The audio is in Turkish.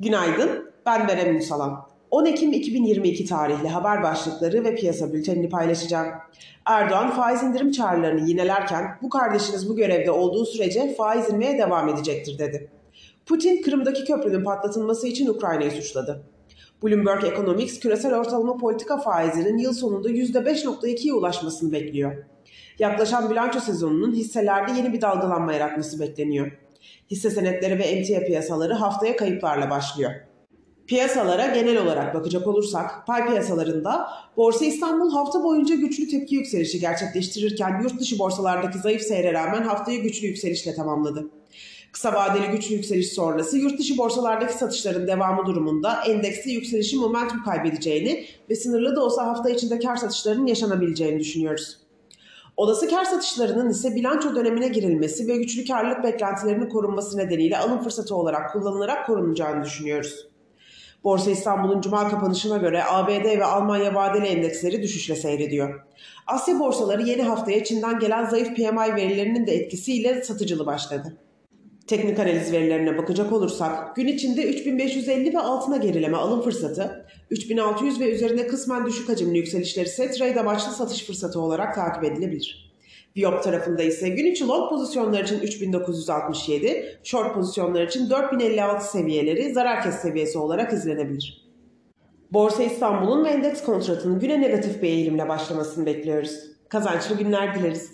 Günaydın, ben Berem Ünsalan. 10 Ekim 2022 tarihli haber başlıkları ve piyasa bültenini paylaşacağım. Erdoğan faiz indirim çağrılarını yinelerken bu kardeşiniz bu görevde olduğu sürece faiz inmeye devam edecektir dedi. Putin Kırım'daki köprünün patlatılması için Ukrayna'yı suçladı. Bloomberg Economics küresel ortalama politika faizinin yıl sonunda %5.2'ye ulaşmasını bekliyor. Yaklaşan bilanço sezonunun hisselerde yeni bir dalgalanma yaratması bekleniyor. Hisse senetleri ve emtia piyasaları haftaya kayıplarla başlıyor. Piyasalara genel olarak bakacak olursak pay piyasalarında Borsa İstanbul hafta boyunca güçlü tepki yükselişi gerçekleştirirken yurt dışı borsalardaki zayıf seyre rağmen haftayı güçlü yükselişle tamamladı. Kısa vadeli güçlü yükseliş sonrası yurt dışı borsalardaki satışların devamı durumunda endekste yükselişin momentum kaybedeceğini ve sınırlı da olsa hafta içinde kar satışlarının yaşanabileceğini düşünüyoruz. Olası kar satışlarının ise bilanço dönemine girilmesi ve güçlü karlılık beklentilerinin korunması nedeniyle alım fırsatı olarak kullanılarak korunacağını düşünüyoruz. Borsa İstanbul'un cuma kapanışına göre ABD ve Almanya vadeli endeksleri düşüşle seyrediyor. Asya borsaları yeni haftaya Çin'den gelen zayıf PMI verilerinin de etkisiyle satıcılı başladı. Teknik analiz verilerine bakacak olursak gün içinde 3550 ve altına gerileme alım fırsatı, 3600 ve üzerinde kısmen düşük hacimli yükselişler ise trade amaçlı satış fırsatı olarak takip edilebilir. Viyop tarafında ise gün içi long pozisyonlar için 3967, short pozisyonlar için 4056 seviyeleri zarar kes seviyesi olarak izlenebilir. Borsa İstanbul'un ve endeks kontratının güne negatif bir eğilimle başlamasını bekliyoruz. Kazançlı günler dileriz.